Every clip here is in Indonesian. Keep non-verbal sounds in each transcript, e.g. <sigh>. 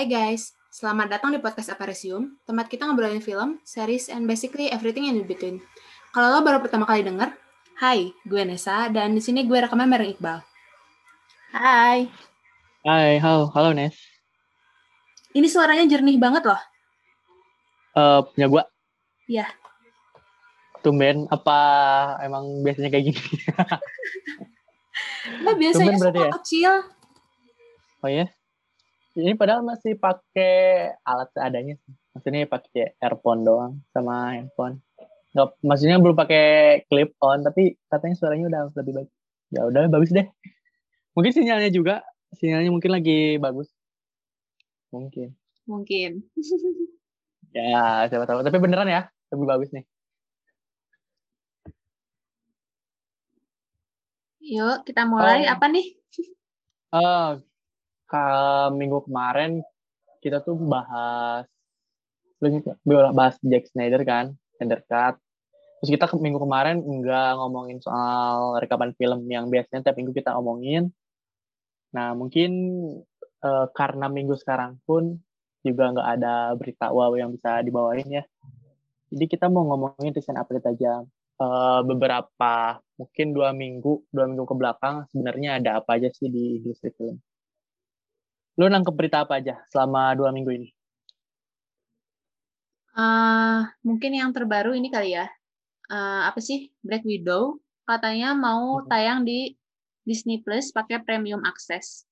Hai guys, selamat datang di podcast Aparisium, tempat kita ngobrolin film, series, and basically everything in between. Kalau lo baru pertama kali denger, hai, gue Nesa, dan di sini gue rekaman bareng Iqbal. Hai. Hai, halo, halo Nes. Ini suaranya jernih banget loh. Uh, punya gua. Iya. Tumben, apa emang biasanya kayak gini? <laughs> Nah, biasanya Tumben berarti suara ya? kecil. oh ya? Ini padahal masih pakai alat seadanya. sih. Maksudnya pakai earphone doang sama handphone. Nggak, maksudnya belum pakai clip on, tapi katanya suaranya udah lebih baik. Ya udah, bagus deh. Mungkin sinyalnya juga, sinyalnya mungkin lagi bagus. Mungkin. Mungkin. <laughs> Ya, siapa tahu. Tapi beneran ya, lebih bagus nih. Yuk, kita mulai. Oh. Apa nih? Eh, ka- minggu kemarin kita tuh bahas bahas Jack Snyder kan, Snyder Cut. Terus kita ke- minggu kemarin nggak ngomongin soal rekaman film yang biasanya tiap minggu kita omongin. Nah mungkin eh, karena minggu sekarang pun juga nggak ada berita wow yang bisa dibawain ya. Jadi kita mau ngomongin recent update aja. Eh, beberapa mungkin dua minggu dua minggu ke belakang sebenarnya ada apa aja sih di industri film lu nangkep berita apa aja selama dua minggu ini Eh, mungkin yang terbaru ini kali ya. Eh, apa sih? Black Widow. Katanya mau Mhm. tayang di Disney Plus pakai premium access.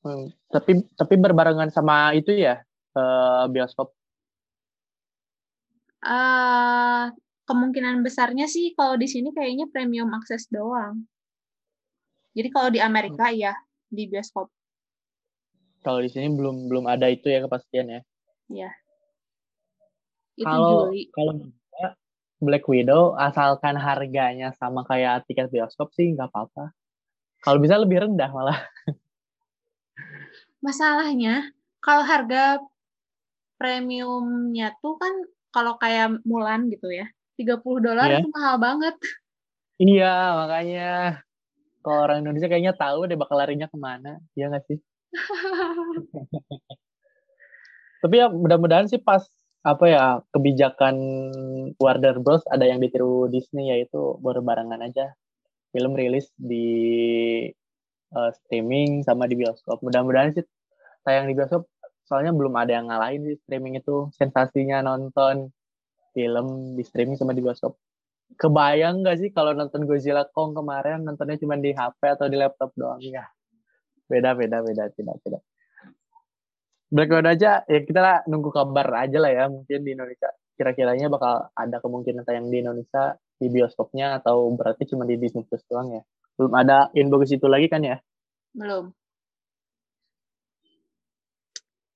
Hmm, tapi tapi berbarengan sama itu ya eh, bioskop eh kemungkinan besarnya sih kalau di sini kayaknya premium access doang. Jadi kalau di Amerika ya di bioskop. Kalau di sini belum belum ada itu ya kepastian ya Ya. Itu kalau kalau Black Widow asalkan harganya sama kayak tiket bioskop sih nggak apa-apa kalau bisa lebih rendah malah <laughs> Masalahnya kalau harga premiumnya tuh kan kalau kayak Mulan gitu ya. 30 dolar Iya. itu mahal banget. iya makanya kalau orang Indonesia kayaknya tahu deh bakal larinya ke mana iya nggak sih Tapi ya mudah-mudahan sih pas apa ya kebijakan Warner Bros ada yang ditiru Disney yaitu berbarengan aja film rilis di eh, streaming sama di bioskop. Mudah-mudahan sih tayang di bioskop soalnya belum ada yang ngalahin sih streaming itu sensasinya nonton film di streaming sama di bioskop. Kebayang gak sih kalau nonton Godzilla Kong kemarin nontonnya cuma di HP atau di laptop doang ya? Beda beda beda tidak tidak. Black Widow aja ya kita lah nunggu kabar aja lah ya mungkin di Indonesia kira-kiranya bakal ada kemungkinan tayang di Indonesia di bioskopnya atau berarti cuma di Disney Plus doang ya belum ada info ke situ lagi kan ya Belum.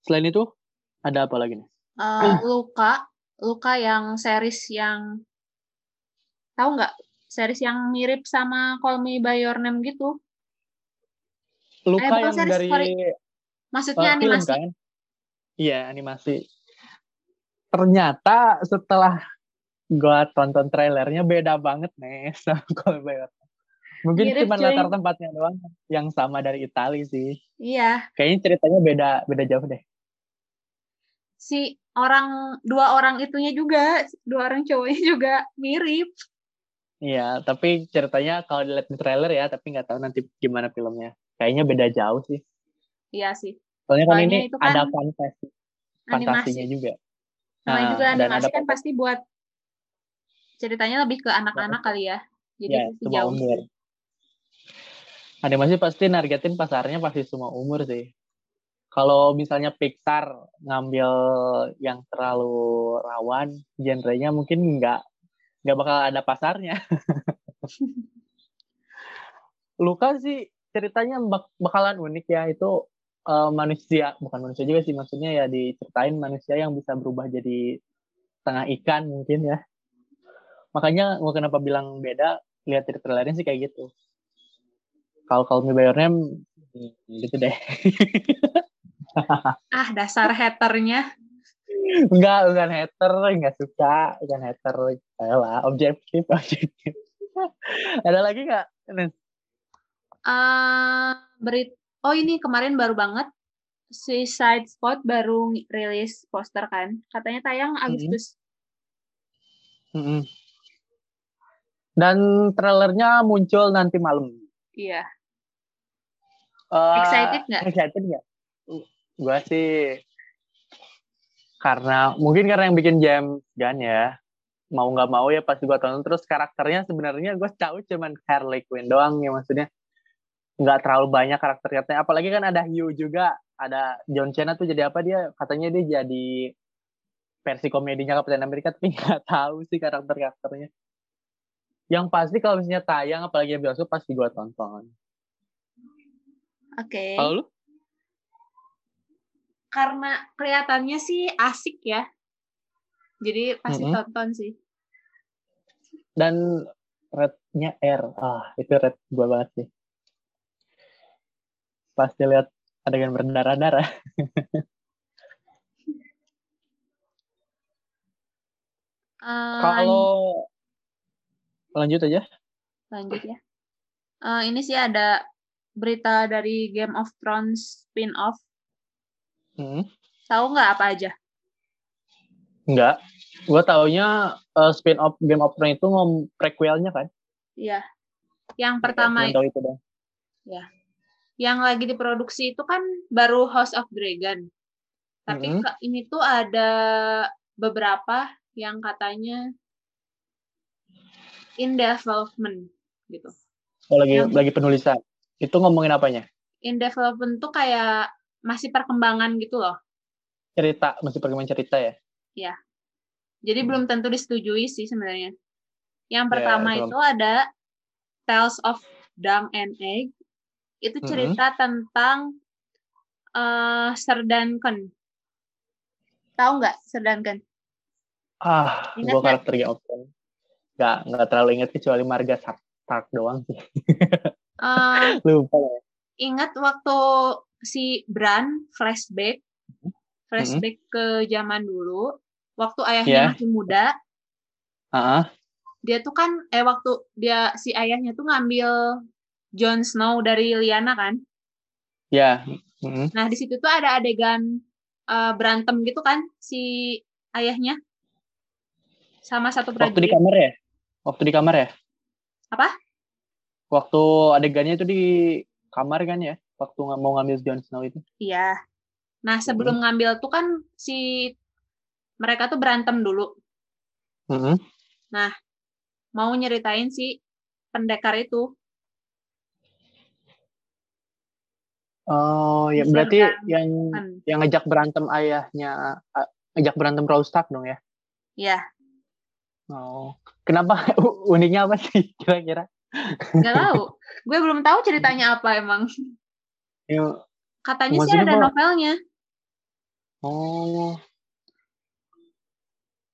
selain itu ada apa lagi nih Eh, Luka, Luka yang series yang tahu nggak? Series yang mirip sama Call Me by Your Name gitu. Luka bukan yang series, dari sorry. Maksudnya eh, film animasi. kan iya animasi ternyata setelah gua tonton trailernya beda banget nih <laughs> sama Name. mungkin Mirip, cuma cuy. latar tempatnya doang yang sama dari Italia sih Iya, kayaknya ceritanya beda beda jauh deh si orang dua orang itunya juga, dua orang cowoknya <laughs> juga mirip. Iya, tapi ceritanya kalau dilihat di trailer ya, tapi nggak tahu nanti gimana filmnya. Kayaknya beda jauh sih. Iya sih. Soalnya kan Soalnya ini itu kan ada fantasi, fantasinya Animasi. juga. Namanya Nah, juga dan animasi ada kan pasti buat ceritanya lebih ke anak-anak kali ya. Jadi ya, semua jauh umur. Animasi pasti nargetin pasarnya pasti semua umur sih. Kalau misalnya Pixar ngambil yang terlalu rawan, genrenya mungkin nggak nggak bakal ada pasarnya. <laughs> Luka sih ceritanya bak- bakalan unik ya itu eh, manusia bukan manusia juga sih maksudnya ya diceritain manusia yang bisa berubah jadi setengah ikan mungkin ya. Makanya gue kenapa bilang beda lihat dari trailernya sih kayak gitu. Kalau Me By Your Name hmm, gitu deh. <laughs> Ah, dasar haternya. Enggak, bukan hater, enggak suka, bukan hater. Ayolah, objektif, <laughs> objektif. Ada lagi nggak? Nes? Eh berit oh ini kemarin baru banget Suicide Squad baru rilis poster kan. Katanya tayang Agustus. Mm-mm. Dan trailernya muncul nanti malam. Iya. Eh, Excited nggak? Excited nggak? Gue sih karena mungkin karena yang bikin James Gunn ya mau nggak mau ya pasti gue tonton terus karakternya sebenarnya gue tahu cuman Harley Quinn doang ya maksudnya nggak terlalu banyak karakternya apalagi kan ada Hugh juga ada John Cena tuh jadi apa dia katanya dia jadi versi komedinya Captain America <laughs> tapi nggak tahu sih karakter karakternya yang pasti kalau misalnya tayang apalagi yang bioskop pasti gue tonton Oke. kalau lu Karena kelihatannya sih asik ya. Jadi pasti Mm-mm. tonton sih. dan rednya R ah itu red gue banget sih pasti lihat adegan berdarah-darah Eh, kalau lanjut aja lanjut ya. Eh, ini sih ada berita dari Game of Thrones spin-off. hmm. Tahu nggak apa aja? enggak gue taunya uh, spin off Game of Thrones itu ngom prequelnya kan Iya. Yang pertama Cuman tahu itu dong yang lagi diproduksi itu kan baru House of Dragon. Tapi Mhm. ke- ini tuh ada beberapa yang katanya in development gitu. oh lagi Yang- lagi penulisan itu ngomongin apanya In development tuh kayak masih perkembangan gitu loh. cerita masih perkembangan cerita ya Jadi Hmm. belum tentu disetujui sih sebenarnya. Yang Ya, pertama belum. itu ada Tales of Dung and Egg. Itu cerita tentang eh Sir Duncan. Tahu nggak Sir Duncan? ah Ingat gue nggak? karakter Game of Thrones nggak nggak terlalu inget kecuali Marga Stark doang sih Eh, <laughs> lupa ya. ingat waktu si Bran flashback flashback ke zaman dulu waktu ayahnya Ya. masih muda Ah, dia tuh kan eh waktu dia si ayahnya tuh ngambil Jon Snow dari Lyanna kan? Ya Mhm. nah di situ tuh ada adegan eh, berantem gitu kan si ayahnya? Sama satu waktu di prajurit kamar ya? Waktu di kamar ya? Apa? waktu adegannya itu di kamar kan ya? Waktu nggak mau ngambil Jon Snow itu. Iya. Nah sebelum ngambil tuh kan si mereka tuh berantem dulu. Mhm. mau nyeritain si pendekar itu oh ya berarti Duncan. yang yang ngejak berantem ayahnya ah, ngejak berantem Robb Stark dong ya? Ya oh kenapa? <laughs> Uniknya apa sih <laughs> kira-kira? Nggak tahu. <laughs> Gue belum tahu ceritanya apa emang. Ya, katanya sih ada gua- novelnya. Oh.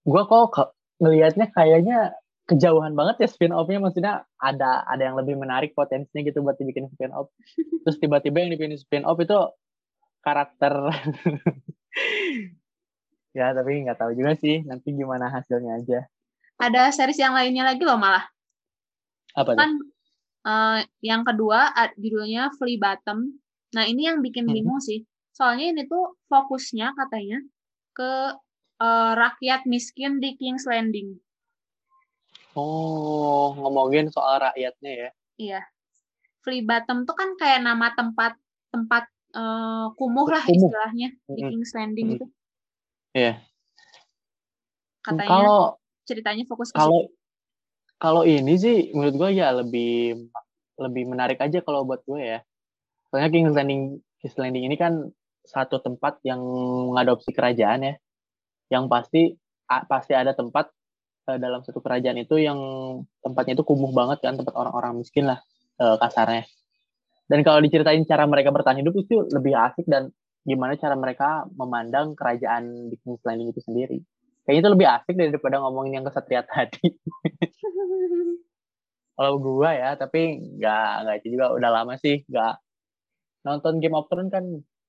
Gua kok ngelihatnya kayaknya kejauhan banget ya spin off-nya maksudnya ada ada yang lebih menarik potensinya gitu buat dibikin spin off terus tiba-tiba yang dibikin spin off itu karakter <laughs> ya tapi nggak tahu juga sih nanti gimana hasilnya aja. Ada series yang lainnya lagi loh malah. Apa tuh? Kan eh, yang kedua judulnya Flea Bottom. Nah ini yang bikin Mhm. bingung sih. Soalnya ini tuh fokusnya katanya ke eh, rakyat miskin di King's Landing oh ngomongin soal rakyatnya ya iya Flea Bottom tuh kan kayak nama tempat tempat eh, kumuh lah Kumuh. istilahnya di Mhm. King's Landing Mhm. itu Iya. katanya kalau ceritanya fokus ke kalau kalau ini sih menurut gue ya lebih lebih menarik aja kalau buat gue ya soalnya King's Landing King's Landing ini kan satu tempat yang mengadopsi kerajaan ya yang pasti pasti ada tempat dalam satu kerajaan itu yang tempatnya itu kumuh banget kan tempat orang-orang miskin lah eh, kasarnya. Dan kalau diceritain cara mereka bertahan hidup itu lebih asik dan gimana cara mereka memandang kerajaan di King's Landing itu sendiri. Kayaknya itu lebih asik daripada ngomongin yang kesatria <laughs> tadi. Kalau gua ya tapi nggak nggak itu juga udah lama sih nggak nonton Game of Thrones kan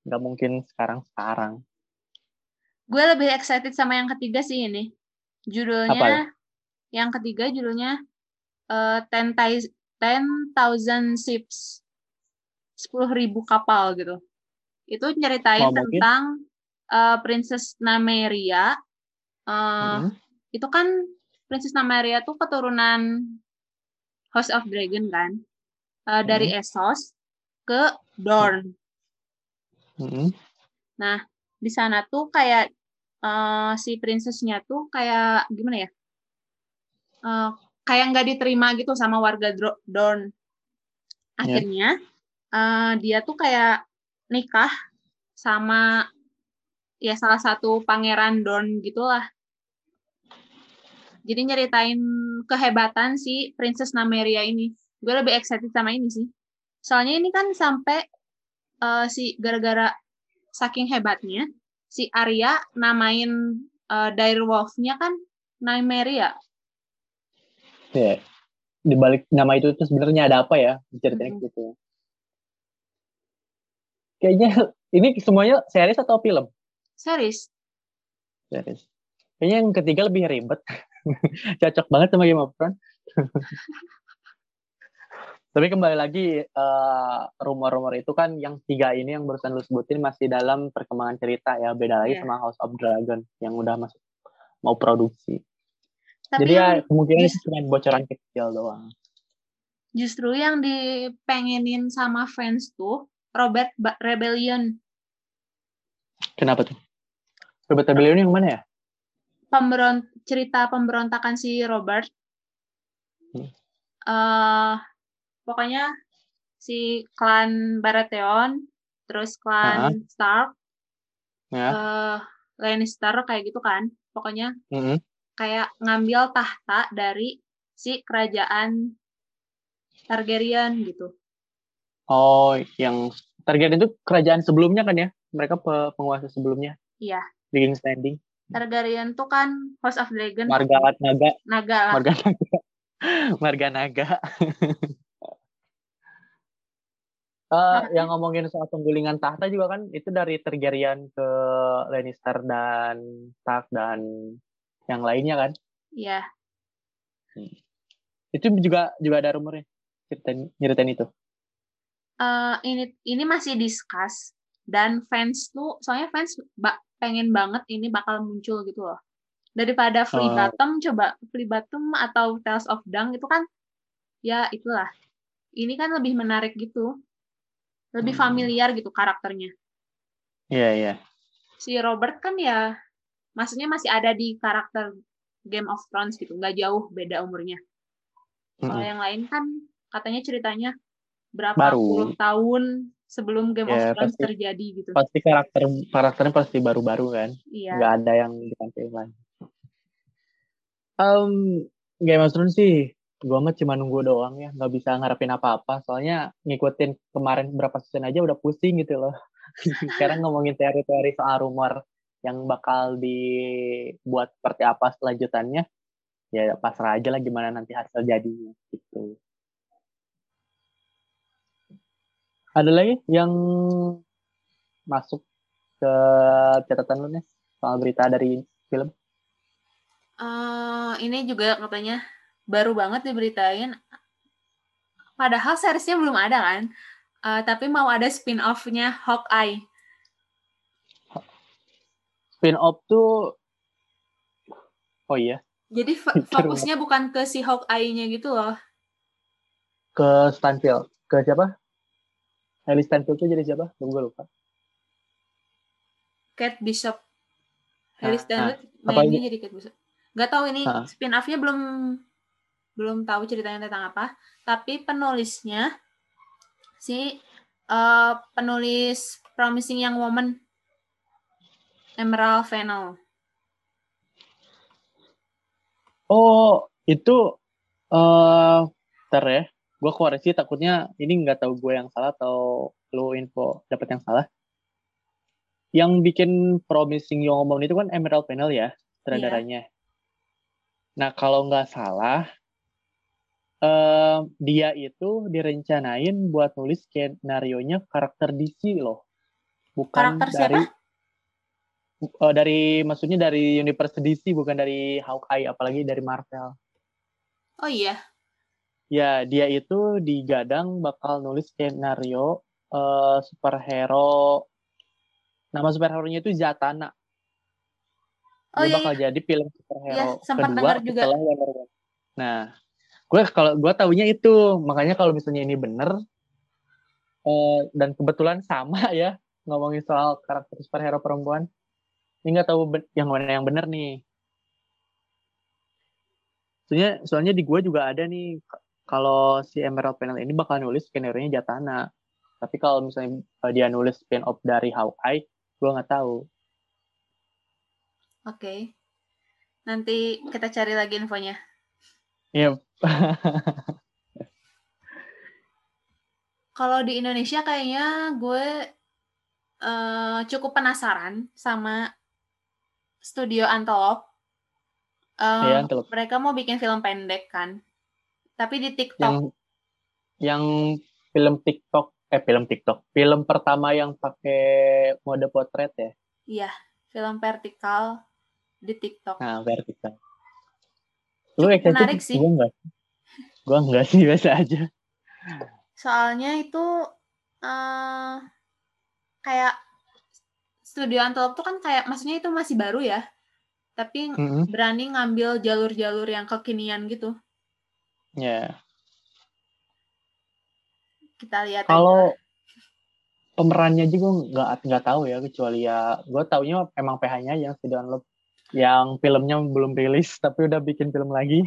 nggak mungkin sekarang sekarang gue lebih excited sama yang ketiga sih ini. Judulnya Apa? yang ketiga judulnya eh, Ten Thou- Ten Thousand Ships. Sepuluh ribu kapal gitu. Itu Mau mungkin? tentang uh, Princess Nameria. Uh, Mm-mm. Itu kan Princess Nameria tuh keturunan House of Dragon kan, Uh, dari Essos ke Dorne. Mm-mm. Di sana tuh kayak uh, si princessnya tuh kayak gimana ya? Uh, kayak nggak diterima gitu sama warga Dro- Dorne. Akhirnya uh, dia tuh kayak nikah sama ya salah satu pangeran Dorne gitulah. Jadi nyeritain kehebatan si Princess Nameria ini. Gue lebih excited sama ini sih. Soalnya ini kan sampai uh, si gara-gara saking hebatnya si Arya namain uh, direwolf-nya kan Nymeria. Ya. Di balik nama itu tuh sebenarnya ada apa ya? Ceritanya Mm-mm. gitu. Kayaknya ini semuanya series atau film? Series. Series. Kayaknya yang ketiga lebih ribet. <laughs> Cocok banget sama Game of Thrones. <laughs> Tapi kembali lagi eh, rumor-rumor itu kan yang tiga ini yang barusan lu sebutin masih dalam perkembangan cerita ya. Beda lagi Iya. sama House of Dragon yang udah masuk mau produksi. Tapi Jadi ya kemungkinan just- cuma bocoran kecil doang. justru yang dipengenin sama fans tuh Robert Ba- Rebellion. Kenapa tuh? Robert Rebellion yang mana ya? Pemberon cerita pemberontakan si Robert. Hmm. eh pokoknya si klan Baratheon, terus klan Stark, Ya. eh Lannister kayak gitu kan. Pokoknya Mm-mm. kayak ngambil tahta dari si kerajaan Targaryen gitu. Oh, yang Targaryen itu kerajaan sebelumnya kan ya? Mereka pe- penguasa sebelumnya Iya, di King's Landing. Targaryen tuh kan House of Dragon. Marga Naga, Naga lah. <laughs> Marga Naga. Marga <laughs> Naga. Eh, yang ngomongin soal penggulingan tahta juga kan itu dari Targaryen ke Lannister dan Stark dan yang lainnya kan. Iya. Itu juga juga ada rumornya. Ceritain, nyeritain itu. Eh, ini ini masih discuss dan fans tuh soalnya fans ba- pengen banget ini bakal muncul gitu loh. Daripada Flea Oh. Bottom coba Flea Bottom atau Tales of Dung itu kan ya itulah. Ini kan lebih menarik gitu. Lebih Hmm. familiar gitu karakternya. Iya, iya. Si Robert kan ya maksudnya masih ada di karakter Game of Thrones gitu, nggak jauh beda umurnya. Kalau Mm-mm. yang lain kan katanya ceritanya berapa Baru. puluh tahun sebelum Game of Ya, Thrones pasti. terjadi gitu. Pasti karakter karakternya pasti baru-baru kan. Iya. nggak ada yang ditampilin lagi. Um, Game of Thrones sih, gua mah cuma nunggu doang ya, nggak bisa ngarepin apa-apa. Soalnya ngikutin kemarin berapa season aja udah pusing gitu loh. <laughs> Sekarang <laughs> ngomongin teori-teori soal rumor yang bakal dibuat seperti apa selanjutannya, ya pasrah aja lah gimana nanti hasil jadinya gitu. Ada lagi yang masuk ke catatan lu nih soal berita dari film? Eh, ini juga katanya baru banget diberitain. Padahal seriesnya belum ada kan. Eh, tapi mau ada spin-off-nya Hawkeye. Spin-off tuh Oh iya, Jadi fokusnya bukan ke si Hawkeye-nya gitu loh. ke Stanfield. Ke siapa? Ellie Stanfield tuh jadi siapa? Gue lupa. Kate Bishop. Ah, Stanfield apa mainnya jadi Kate Bishop. Gak tahu ini Ah. spin-off-nya belum belum tahu ceritanya tentang apa. Tapi penulisnya si eh, penulis Promising Young Woman Emerald Fennell. Oh, itu eh ntar ya. Gue koreksi takutnya ini nggak tahu gue yang salah atau lu info dapat yang salah. Yang bikin Promising Young Woman itu kan Emerald Fennell ya, sutradaranya. Nah, kalau nggak salah, eh dia itu direncanain buat nulis skenario-nya karakter DC loh. Bukan Karakter siapa? dari eh, dari maksudnya dari universe DC bukan dari Hawkeye apalagi dari Marvel. Oh iya, Ya, dia itu digadang bakal nulis skenario eh, superhero Nama superhero-nya itu Zatanna. Oh dia iya, bakal iya. jadi film superhero Iya, sempat kedua dengar juga. setelah Wonder Woman. Nah, gue kalau gue taunya itu, makanya kalau misalnya ini bener eh, dan kebetulan sama <laughs> ya ngomongin soal karakter superhero perempuan, ini nggak tahu yang mana yang bener nih. Soalnya, soalnya di gue juga ada nih kalau si Emerald Panel ini bakal nulis skenario-nya Jatana. Tapi kalau misalnya eh, dia nulis spin-off dari Hawkeye, gue nggak tahu. Oke. Nanti kita cari lagi infonya. Iya, <laughs> Kalau di Indonesia kayaknya gue eh, cukup penasaran sama studio Antelope. Eh, Iya, Antelope. Mereka mau bikin film pendek kan, tapi di TikTok. yang yang film TikTok eh film TikTok film pertama yang pakai mode potret ya Iya, film vertikal di TikTok. nah vertikal lu excited menarik sih. gue enggak gue enggak sih <laughs> biasa aja Soalnya itu eh kayak studio Antelope tuh kan kayak maksudnya itu masih baru ya. Tapi Mm-mm. berani ngambil jalur-jalur yang kekinian gitu. ya Kita lihat kalau pemerannya juga nggak nggak tahu ya kecuali ya gue taunya emang PH-nya yang si download yang filmnya belum rilis tapi udah bikin film lagi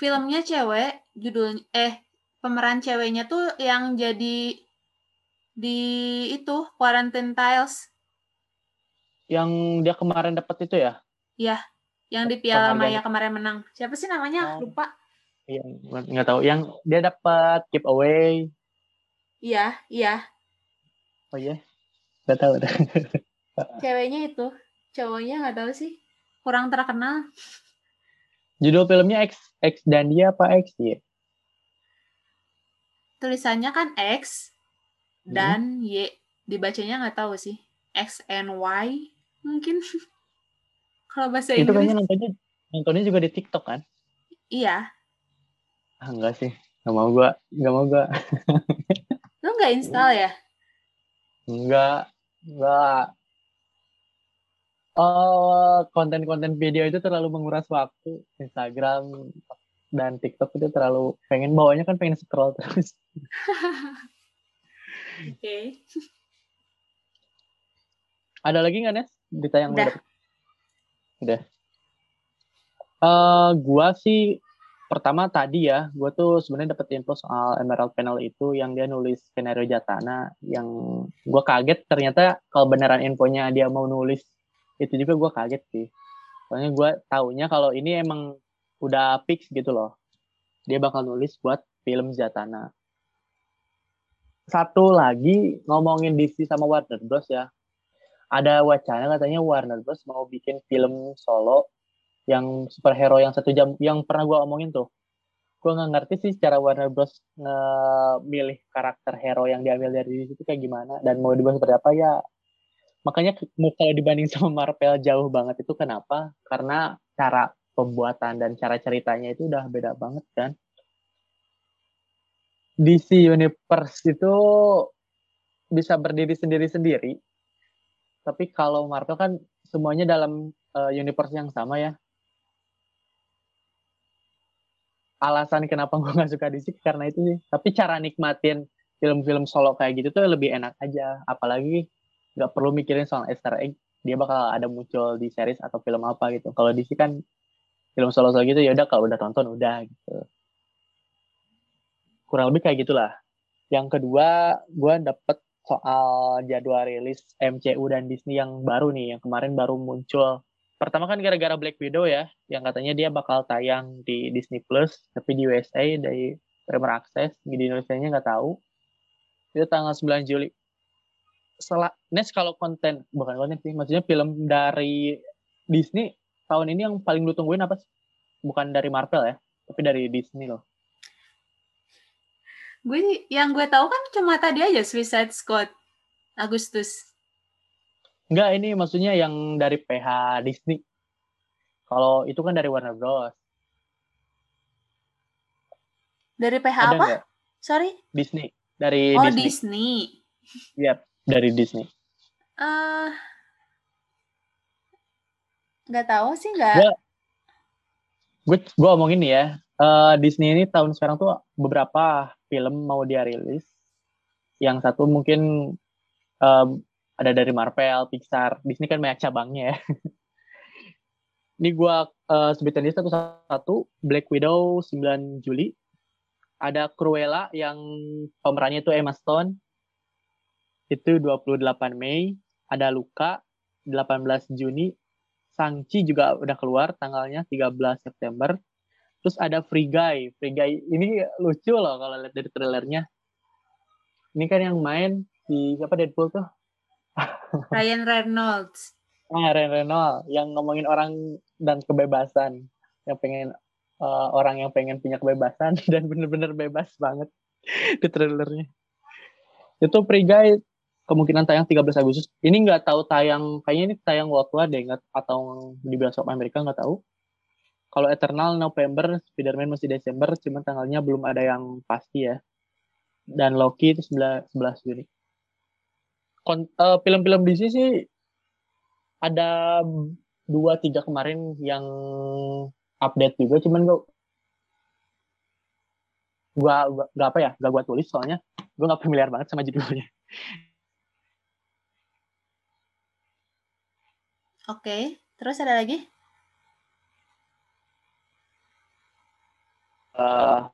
filmnya cewek, judulnya eh pemeran ceweknya tuh yang jadi di itu Quarantine Tiles yang dia kemarin dapat itu ya yang di Piala. Maya kemarin menang. Siapa sih namanya? Oh. Lupa. yang nggak tahu yang dia dapat keep away Iya, iya. oh iya nggak tahu. <laughs> Ceweknya itu. Cowoknya nggak tahu sih. Kurang terkenal. Judul filmnya X X dan dia apa X ya? Tulisannya kan X Hmm. dan Y. Dibacanya nggak tahu sih. X and Y mungkin. <laughs> Kalau bahasa Itu Inggris. kayaknya nontonnya nontonnya juga di TikTok kan? Iya. Ah, enggak sih. Enggak mau gua, enggak mau gua. <laughs> Lu nggak install ya? Enggak, enggak. Oh, konten-konten video itu terlalu menguras waktu. Instagram dan TikTok itu terlalu pengen bawanya kan pengen scroll terus. <laughs> Oke. Ada lagi nggak Nes? Berita yang Udah. udah. Eh, gua sih pertama tadi ya, gua tuh sebenarnya dapet info soal Emerald Panel itu yang dia nulis skenario Jatana yang gua kaget ternyata kalau beneran infonya dia mau nulis itu juga gua kaget sih. Soalnya gua taunya kalau ini emang udah fix gitu loh. Dia bakal nulis buat film Jatana. Satu lagi ngomongin DC sama Warner Bros ya ada wacana katanya Warner Bros mau bikin film solo yang superhero yang satu jam yang pernah gua omongin tuh gue nggak ngerti sih cara Warner Bros nge-milih karakter hero yang diambil dari situ kayak gimana dan mau dibuat seperti apa ya makanya kalau dibanding sama Marvel jauh banget itu kenapa karena cara pembuatan dan cara ceritanya itu udah beda banget kan DC Universe itu bisa berdiri sendiri-sendiri tapi kalau Marvel kan semuanya dalam eh, universe yang sama ya. Alasan kenapa gue <laughs> gak suka DC karena itu sih. Tapi cara nikmatin film-film solo kayak gitu tuh lebih enak aja. Apalagi nggak perlu mikirin soal Easter egg. Dia bakal ada muncul di series atau film apa gitu. Kalau DC kan film solo-solo gitu ya udah kalau udah tonton udah gitu. Kurang lebih kayak gitulah. Yang kedua, gue dapet soal jadwal rilis MCU dan Disney yang baru nih, yang kemarin baru muncul. Pertama kan gara-gara Black Widow ya, yang katanya dia bakal tayang di Disney Plus, tapi di USA dari Premier Access, di Indonesia-nya nggak tahu. Itu tanggal 9 Juli. Setelah, Nes kalau konten, bukan konten sih, maksudnya film dari Disney tahun ini yang paling lu tungguin apa sih? Bukan dari Marvel ya, tapi dari Disney loh. Gue yang gue tahu kan cuma tadi aja Suicide Squad Agustus. Enggak, ini maksudnya yang dari PH Disney. Kalau itu kan dari Warner Bros. Dari PH Ada apa? nggak? Sorry. Disney. Dari Oh, Disney. Disney. Iya, dari Disney. Eh, nggak tahu sih nggak. Gue gue omongin nih ya eh, Disney ini tahun sekarang tuh beberapa film mau dia rilis yang satu mungkin em, ada dari Marvel, Pixar, Disney kan banyak cabangnya ya. <laughs> Ini gue uh, sebutin list satu-satu, Black Widow 9 Juli, ada Cruella yang pemerannya itu Emma Stone, itu 28 Mei, ada Luka 18 Juni, Sangchi juga udah keluar tanggalnya 13 September. Terus ada Free Guy. Free Guy ini lucu loh kalau lihat dari trailernya. Ini kan yang main si siapa Deadpool tuh? <laughs> Ryan Reynolds. Ah, Ryan Reynolds yang ngomongin orang dan kebebasan. Yang pengen eh, orang yang pengen punya kebebasan <laughs> dan bener-bener bebas banget di trailernya. Itu Free Guy kemungkinan tayang 13 Agustus. Ini nggak tahu tayang, kayaknya ini tayang worldwide deh, nggak, atau di bioskop Amerika nggak tahu. Kalau Eternal November, Spider-Man masih Desember, cuman tanggalnya belum ada yang pasti ya. Dan Loki itu 11 11 Juni. Eh, film-film DC sih ada dua tiga kemarin yang update juga, cuman gua gua, gua gak apa ya, gak gua tulis soalnya gua nggak familiar banget sama judulnya. <laughs> Oke, terus ada lagi? Eh,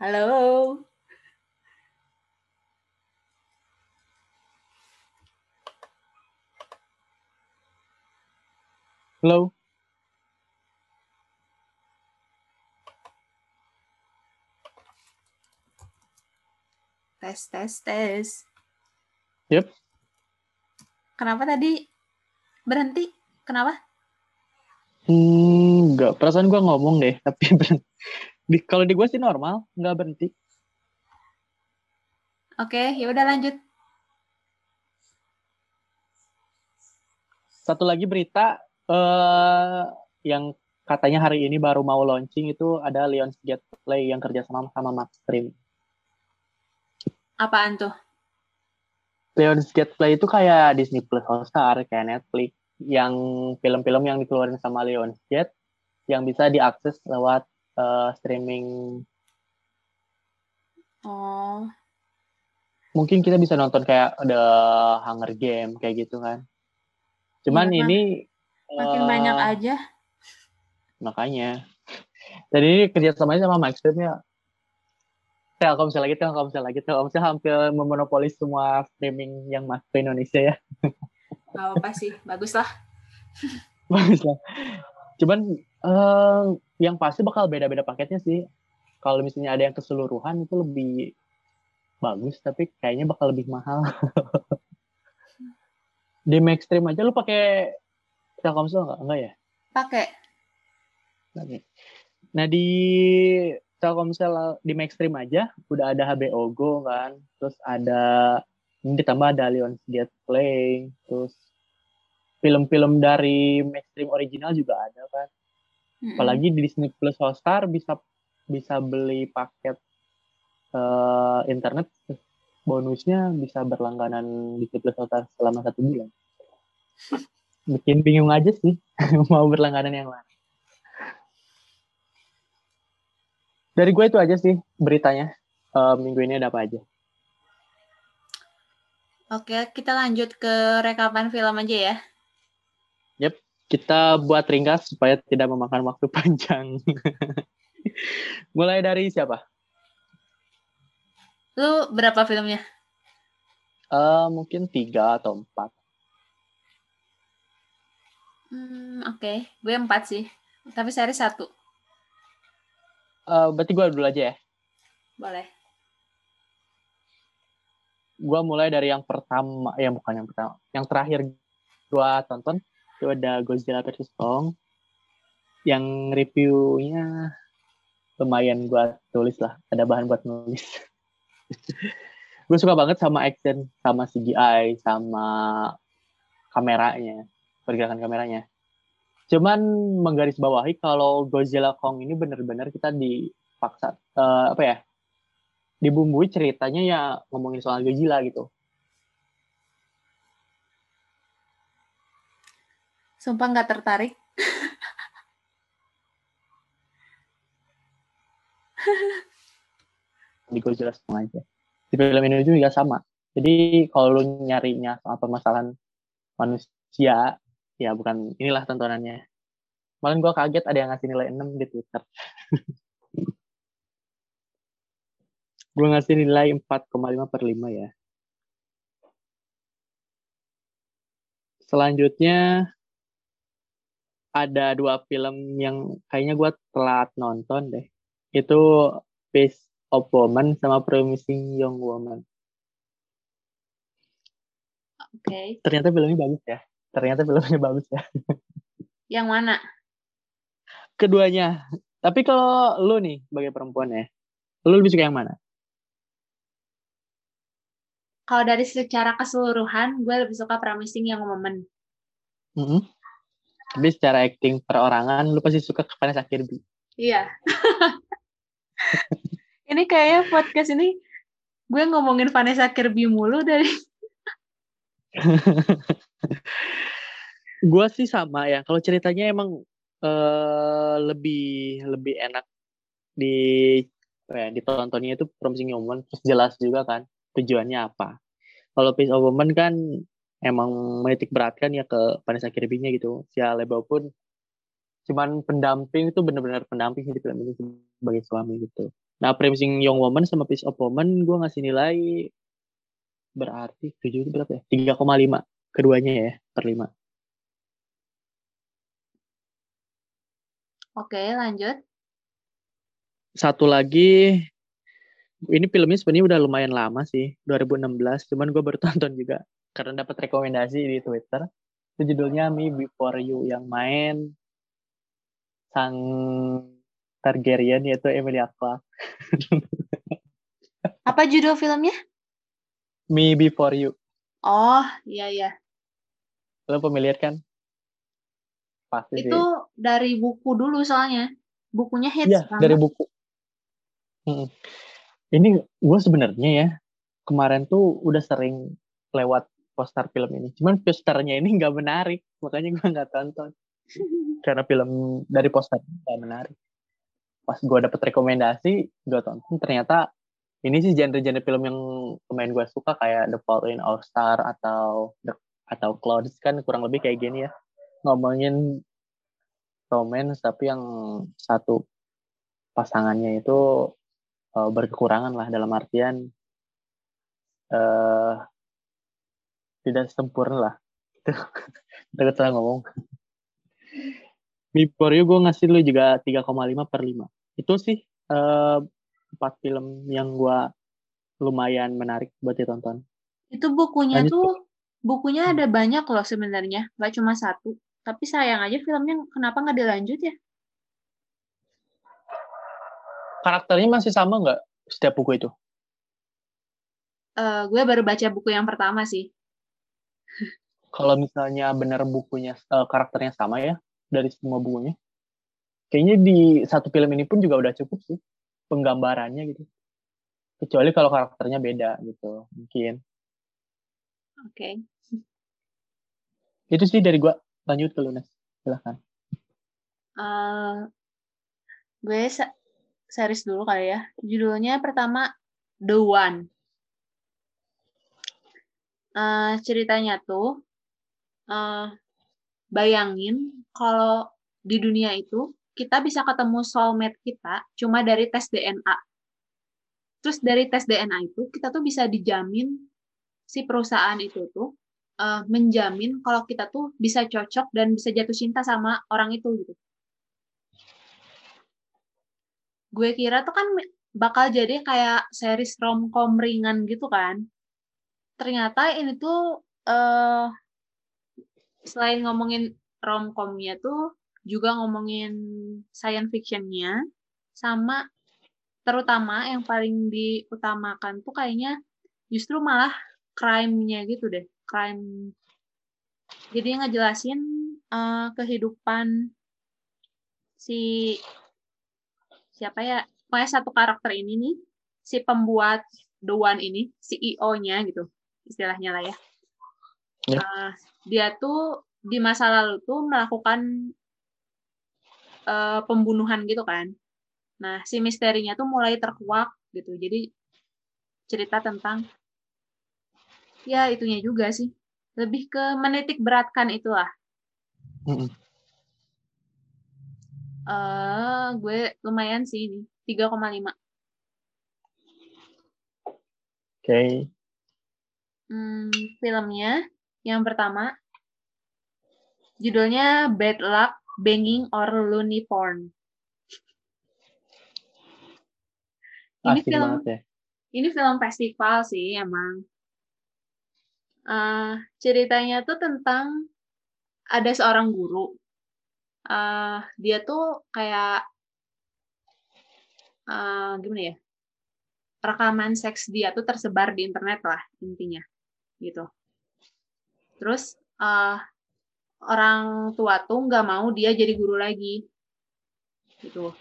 Halo. Hello. Tes, tes, tes. Yep. Kenapa tadi berhenti? Kenapa? Hmm, nggak. Perasaan gua ngomong deh, <laughs> tapi ber- di, kalau di gua sih normal, nggak berhenti. Oke, ya udah lanjut. Satu lagi berita eh yang katanya hari ini baru mau launching itu ada Lionsgate Play yang kerjasama sama Maxstream. Apaan tuh? Lionsgate Play itu kayak Disney Plus Hotstar, kayak Netflix, yang film-film yang dikeluarin sama Lionsgate yang bisa diakses lewat eh, streaming. Oh, Mungkin kita bisa nonton kayak The Hunger Game kayak gitu kan. Cuman Iya, ini makin eh, banyak aja. makanya. Dan ini kerjasamanya sama Maxstream ya. Telkomsel lagi, Telkomsel lagi, Telkomsel hampir memonopoli semua streaming yang masuk ke Indonesia ya. Gak apa sih, bagus lah. <laughs> Bagus lah. Cuman eh, yang pasti bakal beda-beda paketnya sih. Kalau misalnya ada yang keseluruhan itu lebih bagus, tapi kayaknya bakal lebih mahal. <laughs> Di Maxstream aja lu pakai Telkomsel nggak? Enggak ya? Pakai. Nah di Telkomsel di Maxstream aja udah ada HBO Go kan, terus ada ini ditambah ada Lionsgate Play, terus film-film dari Maxstream original juga ada kan. Mm-mm. Apalagi di Disney Plus Hotstar bisa bisa beli paket eh, internet bonusnya bisa berlangganan Disney Plus Hotstar selama satu bulan. Bikin bingung aja sih <laughs> mau berlangganan yang mana. Dari gue itu aja sih beritanya. Eh, minggu ini ada apa aja? Oke, kita lanjut ke rekapan film aja ya. Kita buat ringkas supaya tidak memakan waktu <laughs> panjang. Mulai dari siapa? Lu berapa filmnya? Eh, mungkin tiga atau empat. Hmm, oke. Gue empat sih. Tapi seri satu. Eh, berarti gue dulu aja ya. Boleh. Gue mulai dari yang pertama, ya bukan yang pertama, yang terakhir gue tonton itu ada Godzilla vs Kong. Yang reviewnya lumayan gue tulis lah, ada bahan buat nulis. <laughs> gue suka banget sama action, sama CGI, sama kameranya, pergerakan kameranya. Cuman menggarisbawahi kalau Godzilla Kong ini benar-benar kita dipaksa uh, apa ya? Dibumbui ceritanya ya ngomongin soal Godzilla gitu. Sumpah nggak tertarik. <laughs> di Godzilla semua aja. Di film ini juga sama. Jadi kalau lu nyarinya soal permasalahan manusia, ya bukan inilah tontonannya. Malah gue kaget ada yang ngasih nilai 6 di Twitter. <laughs> gue ngasih nilai 4,5 per 5 ya. Selanjutnya ada dua film yang kayaknya gue telat nonton deh. Itu Piece of Woman sama Promising Young Woman. Oke. Okay. Ternyata filmnya bagus ya. Ternyata filmnya bagus ya. Yang mana? Keduanya. Tapi kalau lu nih sebagai perempuan ya, lu lebih suka yang mana? Kalau dari secara keseluruhan, gue lebih suka Promising Young Woman. Mm -hmm. Tapi secara acting perorangan, lu pasti suka ke Vanessa Kirby. Iya. <laughs> ini kayaknya podcast ini gue ngomongin Vanessa Kirby mulu dari <laughs> gue sih sama ya. Kalau ceritanya emang uh, lebih lebih enak di ya, ditontonnya itu Promising Woman terus jelas juga kan tujuannya apa. Kalau Piece of Woman kan emang menitik beratkan ya ke Vanessa Kirby-nya gitu. Si Alebo pun cuman pendamping itu benar-benar pendamping di film ini sebagai suami gitu. Nah, Promising Young Woman sama Piece of Woman gue ngasih nilai berarti 7 itu berapa ya? 3,5 keduanya ya per 5. Oke, lanjut. Satu lagi ini filmnya sebenarnya udah lumayan lama sih, 2016, cuman gue baru <laughs> tonton juga karena dapat rekomendasi di Twitter. Itu judulnya Me Before You yang main sang Targaryen yaitu Emilia Clarke. Apa judul filmnya? Me Before You. Oh, iya iya. Lo familiar kan? Pasti Itu sih. dari buku dulu soalnya. Bukunya hits Iya, dari buku. Hmm. Ini gue sebenarnya ya kemarin tuh udah sering lewat poster film ini. Cuman posternya ini nggak menarik, makanya gue nggak tonton. <laughs> Karena film dari poster nggak menarik. Pas gue dapet rekomendasi, gue tonton. Ternyata ini sih genre-genre film yang pemain gue suka kayak The Fall in All Star atau The, atau Clouds kan kurang lebih kayak gini ya. Ngomongin romance tapi yang satu pasangannya itu uh, berkekurangan lah dalam artian uh, tidak sempurna lah. Itu <laughs> kita salah ngomong. Before You gue ngasih lu juga 3,5 per 5 itu sih uh, empat film yang gue lumayan menarik buat ditonton. Itu bukunya Lanjut. tuh bukunya ada banyak loh sebenarnya, nggak cuma satu. Tapi sayang aja filmnya kenapa nggak dilanjut ya? Karakternya masih sama nggak setiap buku itu? Uh, gue baru baca buku yang pertama sih. Kalau misalnya benar bukunya uh, karakternya sama ya dari semua bukunya, kayaknya di satu film ini pun juga udah cukup sih penggambarannya gitu kecuali kalau karakternya beda gitu mungkin oke. Okay. itu sih dari gua. Lanjut ke Lunas silahkan. Uh, gue series dulu kali ya. Judulnya pertama The One. Uh, ceritanya tuh uh, bayangin kalau di dunia itu kita bisa ketemu soulmate kita cuma dari tes DNA. Terus dari tes DNA itu kita tuh bisa dijamin si perusahaan itu tuh uh, menjamin kalau kita tuh bisa cocok dan bisa jatuh cinta sama orang itu gitu. Gue kira tuh kan bakal jadi kayak series romcom ringan gitu kan. Ternyata ini tuh uh, selain ngomongin romcomnya tuh juga ngomongin science fictionnya sama terutama yang paling diutamakan tuh kayaknya justru malah crime-nya gitu deh crime. Jadi ngejelasin uh, kehidupan si siapa ya pokoknya satu karakter ini nih si pembuat The One ini CEO-nya gitu istilahnya lah ya. Ya. Uh, dia tuh di masa lalu tuh melakukan uh, pembunuhan gitu kan. Nah si misterinya tuh mulai terkuak gitu. Jadi cerita tentang ya itunya juga sih lebih ke menitik beratkan itulah Mm-mm. eh gue lumayan sih ini 3,5 Oke. Hmm, filmnya yang pertama judulnya Bad Luck Banging or Looney Porn. Ini Asik film ya. ini film festival sih emang. Eh, ceritanya tuh tentang ada seorang guru. Eh, dia tuh kayak eh, gimana ya? Rekaman seks dia tuh tersebar di internet lah intinya, gitu. Terus eh, orang tua tuh nggak mau dia jadi guru lagi, gitu.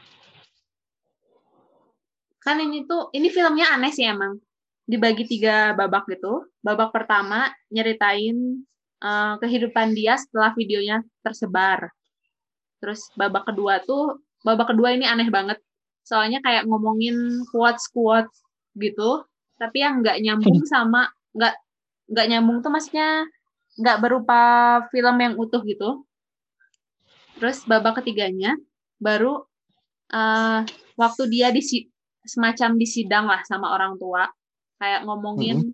Kan ini tuh ini filmnya aneh sih emang dibagi tiga babak gitu. Babak pertama nyeritain uh, kehidupan dia setelah videonya tersebar. Terus babak kedua tuh, babak kedua ini aneh banget. Soalnya kayak ngomongin quotes-quotes gitu, tapi yang nggak nyambung sama nggak nggak nyambung tuh maksudnya nggak berupa film yang utuh gitu. Terus babak ketiganya baru uh, waktu dia di semacam disidang lah sama orang tua kayak ngomongin Mhm.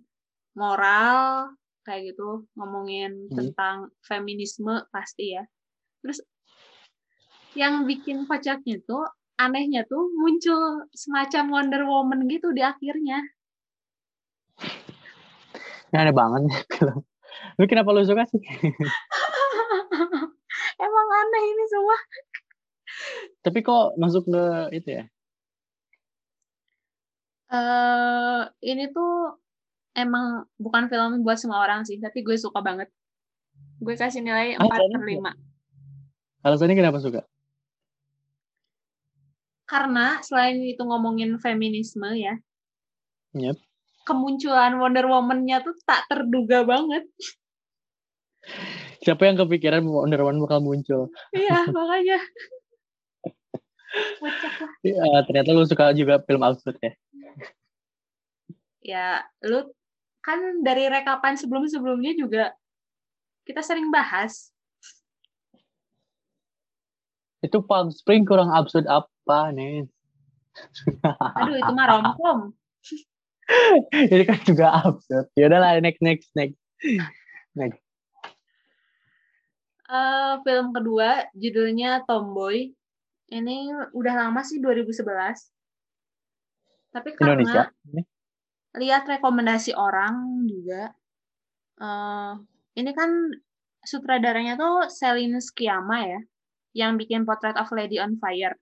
moral kayak gitu ngomongin Mhm. tentang feminisme pasti ya terus yang bikin kocaknya tuh anehnya tuh muncul semacam Wonder Woman gitu di akhirnya Ini aneh banget. Lu kenapa lu suka sih? <laughs> emang aneh ini semua Tapi kok masuk ke itu ya? Eh ini tuh emang bukan film buat semua orang sih tapi gue suka banget gue kasih nilai 4 per 5 Alasannya kenapa suka? karena selain itu ngomongin feminisme ya Yep. kemunculan Wonder Woman-nya tuh tak terduga banget Siapa yang kepikiran Wonder Woman bakal muncul? iya <laughs> makanya. Ya, ternyata lu suka juga film absurd ya? ya lu kan dari rekapan sebelum-sebelumnya juga kita sering bahas Itu Palm Spring kurang absurd apa nih? aduh itu mah romcom <laughs> Ini kan juga absurd. Ya udahlah next next next. Next. Eh, film kedua judulnya Tomboy ini udah lama sih 2011 tapi karena Indonesia. lihat rekomendasi orang juga eh ini kan sutradaranya tuh Celine Sciamma ya yang bikin Portrait of Lady on Fire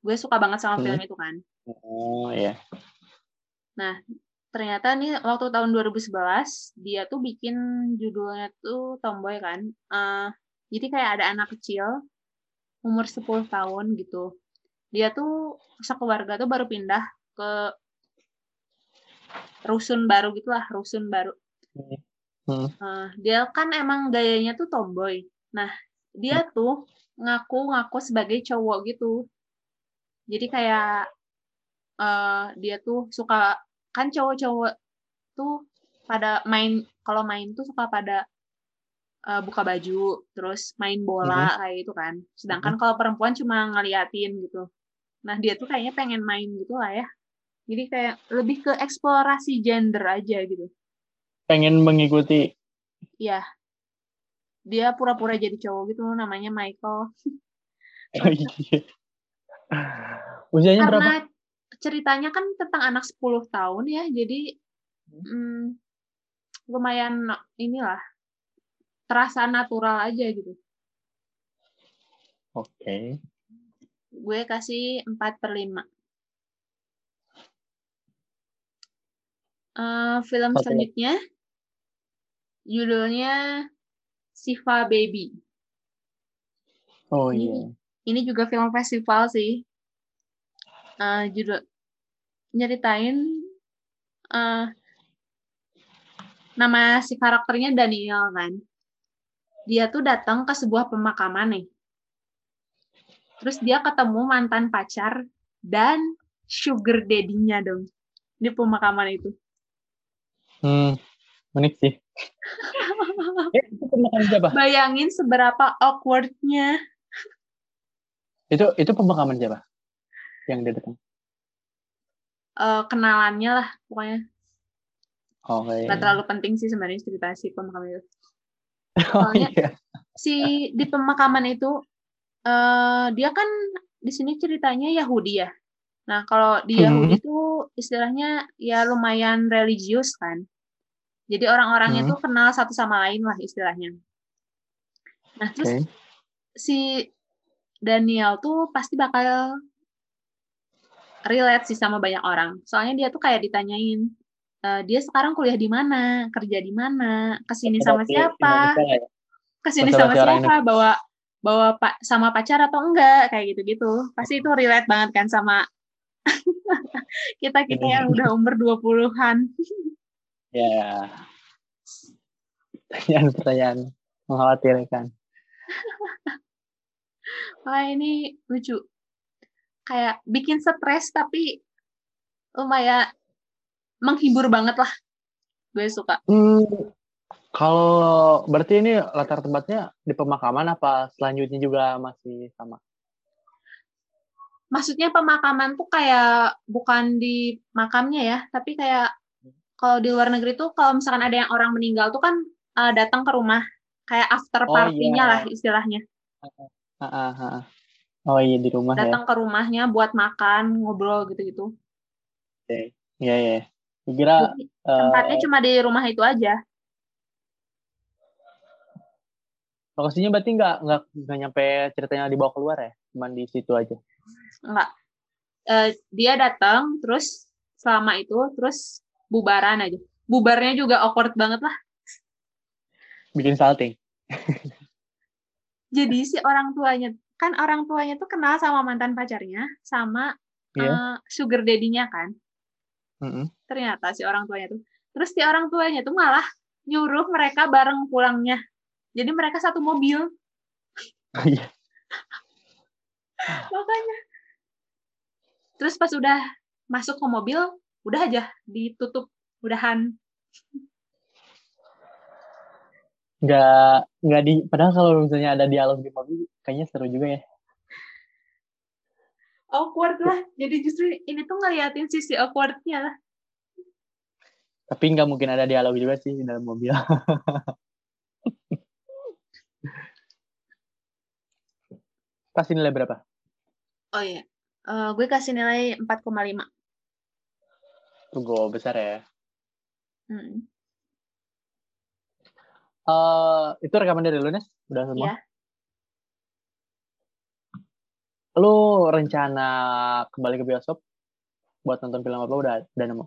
gue suka banget sama Hmm. film itu kan Oh iya. ternyata nih waktu tahun 2011 dia tuh bikin judulnya tuh Tomboy kan Eh jadi kayak ada anak kecil umur 10 tahun gitu dia tuh sekeluarga tuh baru pindah ke rusun baru gitulah rusun baru Hmm. Eh, dia kan emang gayanya tuh tomboy. Nah, dia tuh ngaku-ngaku sebagai cowok gitu. Jadi kayak eh dia tuh suka kan cowok-cowok tuh pada main kalau main tuh suka pada eh, buka baju, terus main bola kayak itu kan. Sedangkan kalau perempuan cuma ngeliatin gitu. Nah, dia tuh kayaknya pengen main gitu lah ya. Jadi kayak lebih ke eksplorasi gender aja gitu. Pengen mengikuti. Iya. Dia pura-pura jadi cowok gitu namanya Michael. <laughs> Oh, iya. Usianya berapa? Karena ceritanya kan tentang anak 10 tahun ya, jadi hmm, lumayan inilah terasa natural aja gitu. Oke. Gue kasih 4 per 5. Eh, film Oke. selanjutnya judulnya Siva Baby. Oh iya. Ini juga film festival sih. Eh judul nyeritain eh nama si karakternya Daniel kan. Dia tuh datang ke sebuah pemakaman nih. Terus dia ketemu mantan pacar dan sugar daddy-nya dong di pemakaman itu. Hmm, unik sih. <laughs> eh, itu pemakaman siapa? Bayangin seberapa awkward-nya. Itu itu pemakaman siapa? Yang dia datang. eh, kenalannya lah pokoknya. Oh, iya. Gak terlalu penting sih sebenarnya cerita si pemakaman itu. <laughs> Oh, soalnya- iya. si di pemakaman itu eh dia kan di sini ceritanya Yahudi ya. Nah, kalau di Hmm. Yahudi itu istilahnya ya lumayan religius kan. Jadi orang-orangnya Hmm. tuh kenal satu sama lain lah istilahnya. Nah, terus Oke. si Daniel tuh pasti bakal relate sih sama banyak orang. Soalnya dia tuh kayak ditanyain, eh, dia sekarang kuliah di mana, kerja di mana, ke sini sama siapa, ya? ke sini sama siapa, bawa bawa pak sama pacar atau enggak, kayak gitu-gitu. Pasti itu relate banget kan sama <laughs> kita kita yang udah umur 20-an. <laughs> Ya. Pertanyaan-pertanyaan mengkhawatirkan. <laughs> Wah ini lucu. Kayak bikin stres tapi lumayan menghibur banget lah. Gue suka. Hmm, kalau berarti ini latar tempatnya di pemakaman apa selanjutnya juga masih sama? Maksudnya pemakaman tuh kayak bukan di makamnya ya, tapi kayak kalau di luar negeri tuh kalau misalkan ada yang orang meninggal tuh kan eh, datang ke rumah kayak after Oh, party-nya iya. lah istilahnya. Ah, ah, ah. Oh iya di rumah ya. Datang ke rumahnya buat makan, ngobrol gitu-gitu. Iya iya. Kira eh, tempatnya cuma di rumah itu aja. lokasinya berarti nggak nggak nggak nyampe ceritanya dibawa keluar ya, cuman di situ aja. Enggak. Eh, dia datang terus selama itu terus bubaran aja. Bubarnya juga awkward banget lah. Bikin salting. Jadi si orang tuanya kan orang tuanya tuh kenal sama mantan pacarnya sama Iya. eh, sugar daddy-nya kan. Mm-mm. Ternyata si orang tuanya tuh. Terus si orang tuanya tuh malah nyuruh mereka bareng pulangnya. Jadi mereka satu mobil. Oh, iya. <laughs> Makanya. Terus pas udah masuk ke mobil, udah aja ditutup udahan. Nggak nggak di. Padahal kalau misalnya ada dialog di mobil, kayaknya seru juga ya. Awkward lah. Jadi justru ini tuh ngeliatin sisi awkward-nya lah. Tapi nggak mungkin ada dialog juga sih di dalam mobil. <laughs> Kasih nilai berapa? Oh iya. Eh, gue kasih nilai 4,5. Tunggu besar ya. Hmm. Eh, itu rekaman dari lu, Nes? Udah semua? Iya. Lu rencana kembali ke bioskop buat nonton film apa udah udah nemu?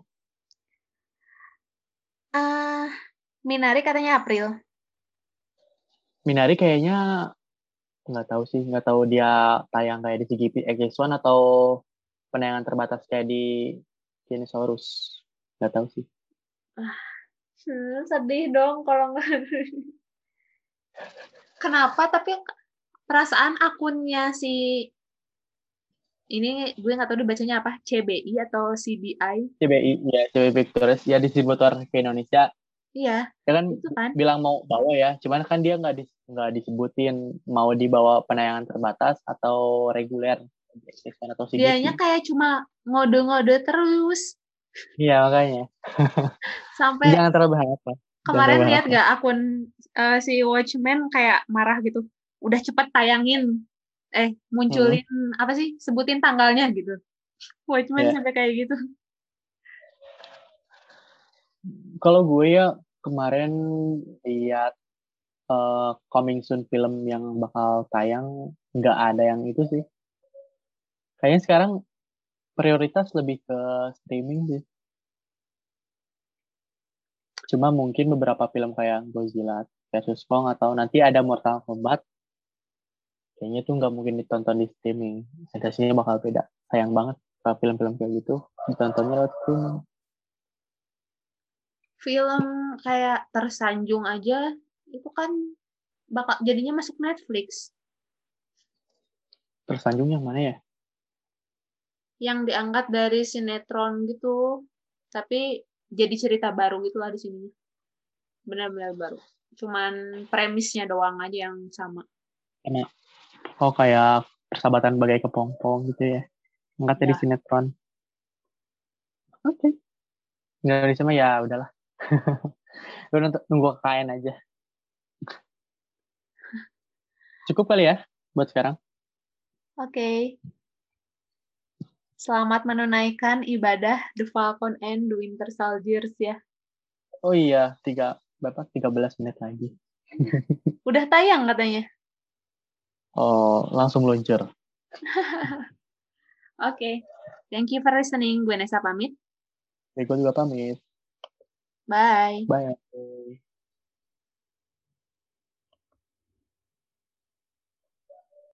Ah, Minari katanya April. Minari kayaknya nggak tahu sih, nggak tahu dia tayang kayak di CGV X1 atau penayangan terbatas kayak di Dinosaurus. Nggak tahu sih. Hmm, sedih dong kalau nggak. Kenapa? Tapi perasaan akunnya si ini gue nggak tahu dibacanya apa CBI atau CBI. CBI, ya CBI Pictures, ya distributor ke Indonesia. Iya, Ya kan itu kan. bilang mau bawa ya, cuman kan dia nggak dis- nggak disebutin mau dibawa penayangan terbatas atau reguler X1 atau CGV. Dianya kayak cuma ngode-ngode terus Iya makanya. <laughs> sampai Jangan terlalu berharap lah. kemarin lihat gak akun eh, si Watchmen kayak marah gitu. Udah cepet tayangin. Eh, munculin apa sih? Sebutin tanggalnya gitu. Watchmen Iya. sampai kayak gitu. Kalau gue ya kemarin lihat eh, coming soon film yang bakal tayang nggak ada yang itu sih. Kayaknya sekarang prioritas lebih ke streaming sih. Cuma mungkin beberapa film kayak Godzilla vs Kong atau nanti ada Mortal Kombat. Kayaknya tuh nggak mungkin ditonton di streaming sensasinya bakal beda sayang banget kalau film-film kayak gitu ditontonnya lewat streaming Film kayak Tersanjung aja itu kan bakal jadinya masuk Netflix. tersanjung yang mana ya Yang diangkat dari sinetron gitu. Tapi jadi cerita baru gitu lah di sini. Benar-benar baru. Cuman premisnya doang aja yang sama. Oh kayak persahabatan bagai kepompong gitu ya angkat dari Ya. sinetron oke Indonesia mah ya udahlah <laughs> lu nunggu KKN aja cukup kali ya buat sekarang Oke. Selamat menunaikan ibadah The Falcon and the Winter Soldiers ya. oh iya tiga berapa 13 menit lagi <laughs> Udah tayang katanya. Oh langsung meluncur <laughs> Oke. Thank you for listening. Gue Nesa pamit. Gue juga pamit Bye. bye